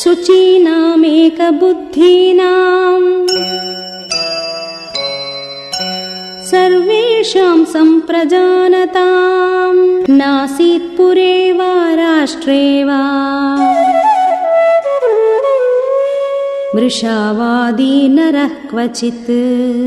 शुचीनामेकबुद्धीनाम्। सर्वेषां सम्प्रजानताम्। नासीत् पुरे वा राष्ट्रे वा। मृषावादी नरः क्वचित्।